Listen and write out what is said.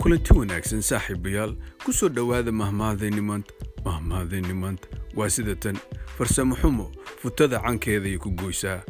kulanti wanaagsan saaxiibayaal ku soo dhowaada mahmaahadeenni maanta maanta waa sida tan farsamo xumo futada cankeeday ku goysaa.